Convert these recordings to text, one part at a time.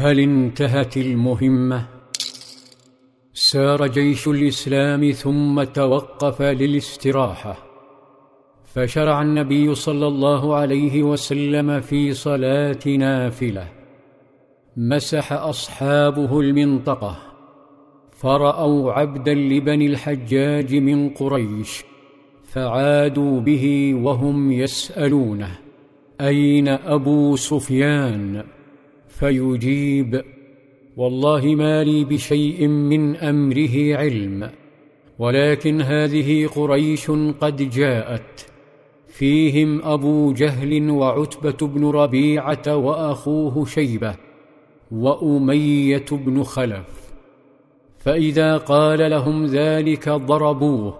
هل انتهت المهمة؟ سار جيش الإسلام ثم توقف للاستراحة. فشرع النبي صلى الله عليه وسلم في صلاة نافلة. مسح أصحابه المنطقة. فرأوا عبدا لبني الحجاج من قريش فعادوا به وهم يسألونه. أين أبو سفيان؟ فيجيب. والله ما لي بشيء من أمره علم ولكن هذه قريش قد جاءت. فيهم أبو جهل وعتبة بن ربيعة وأخوه شيبة وأمية بن خلف. فإذا قال لهم ذلك ضربوه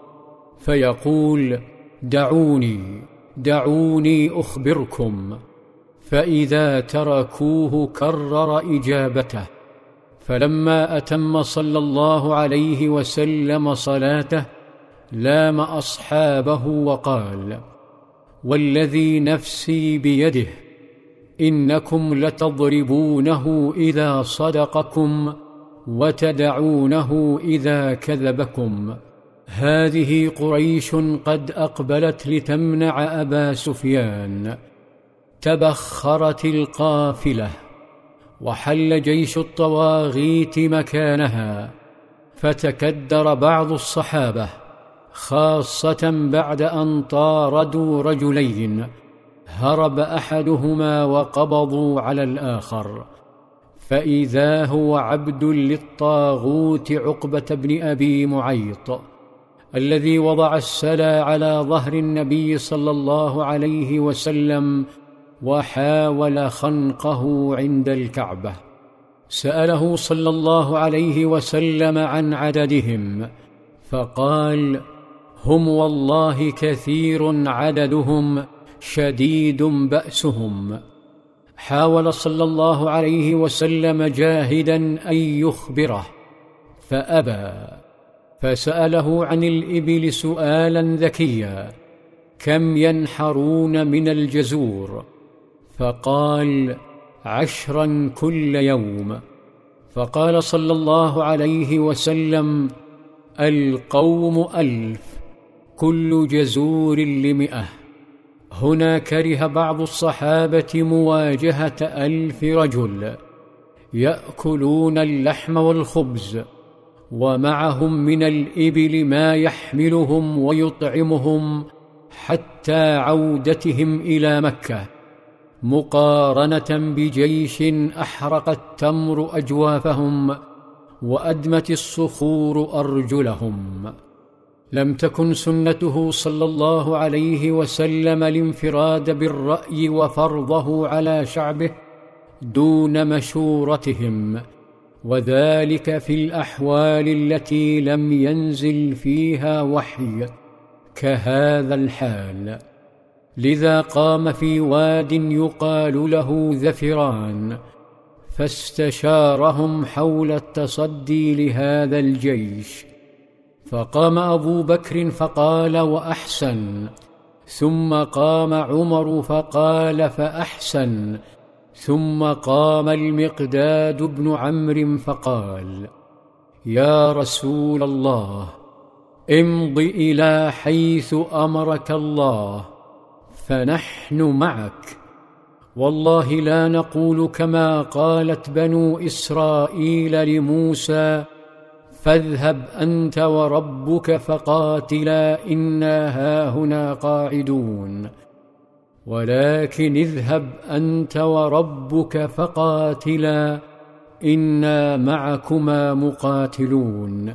فيقول دعوني دعوني أخبركم. فإذا تركوه كرر إجابته. فلما أتم صلى الله عليه وسلم صلاته لام أصحابه وقال والذي نفسي بيده إنكم لتضربونه إذا صدقكم وتدعونه إذا كذبكم. هذه قريش قد أقبلت لتمنع أبا سفيان. تبخرت القافلة وحل جيش الطواغيت مكانها فتكدر بعض الصحابة خاصة بعد أن طاردوا رجلين هرب أحدهما وقبضوا على الآخر. فإذا هو عبد للطاغوت عقبة بن أبي معيط الذي وضع السلا على ظهر النبي صلى الله عليه وسلم وحاول خنقه عند الكعبة. سأله صلى الله عليه وسلم عن عددهم فقال هم والله كثير عددهم شديد بأسهم. حاول صلى الله عليه وسلم جاهدا أن يخبره فأبى فسأله عن الإبل سؤالا ذكيا كم ينحرون من الجزور؟ فقال عشرا كل يوم. فقال صلى الله عليه وسلم القوم ألف كل جزور لمئة. هنا كره بعض الصحابة مواجهة ألف رجل يأكلون اللحم والخبز ومعهم من الإبل ما يحملهم ويطعمهم حتى عودتهم إلى مكة. مقارنة بجيش أحرق التمر أجوافهم وأدمت الصخور أرجلهم. لم تكن سنته صلى الله عليه وسلم الانفراد بالرأي وفرضه على شعبه دون مشورتهم وذلك في الأحوال التي لم ينزل فيها وحي كهذا الحال. لذا قام في واد يقال له ذفران فاستشارهم حول التصدي لهذا الجيش. فقام أبو بكر فقال وأحسن ثم قام عمر فقال فأحسن ثم قام المقداد بن عمرو فقال يا رسول الله امض إلى حيث أمرك الله. فنحن معك. والله لا نقول كما قالت بنو إسرائيل لموسى فاذهب أنت وربك فقاتلا إنا هاهنا قاعدون. ولكن اذهب أنت وربك فقاتلا إنا معكما مقاتلون.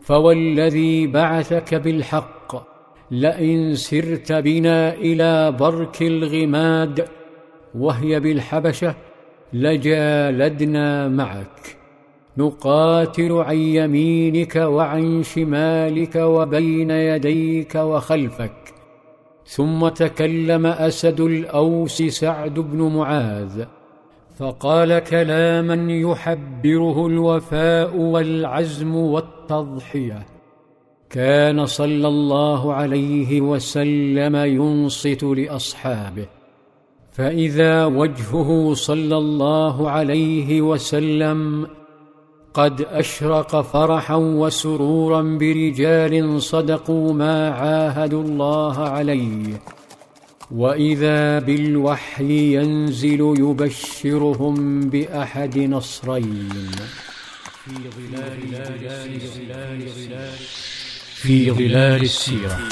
فوالذي بعثك بالحق لئن سرت بنا إلى برك الغماد وهي بالحبشة لجالدنا معك. نقاتل عن يمينك وعن شمالك وبين يديك وخلفك. ثم تكلم أسد الأوس سعد بن معاذ فقال كلاما يحبره الوفاء والعزم والتضحية. كان صلى الله عليه وسلم ينصت لأصحابه فإذا وجهه صلى الله عليه وسلم قد أشرق فرحا وسرورا برجال صدقوا ما عاهدوا الله عليه وإذا بالوحي ينزل يبشرهم بأحد نصرين. في ظلال في ظلال السيرة.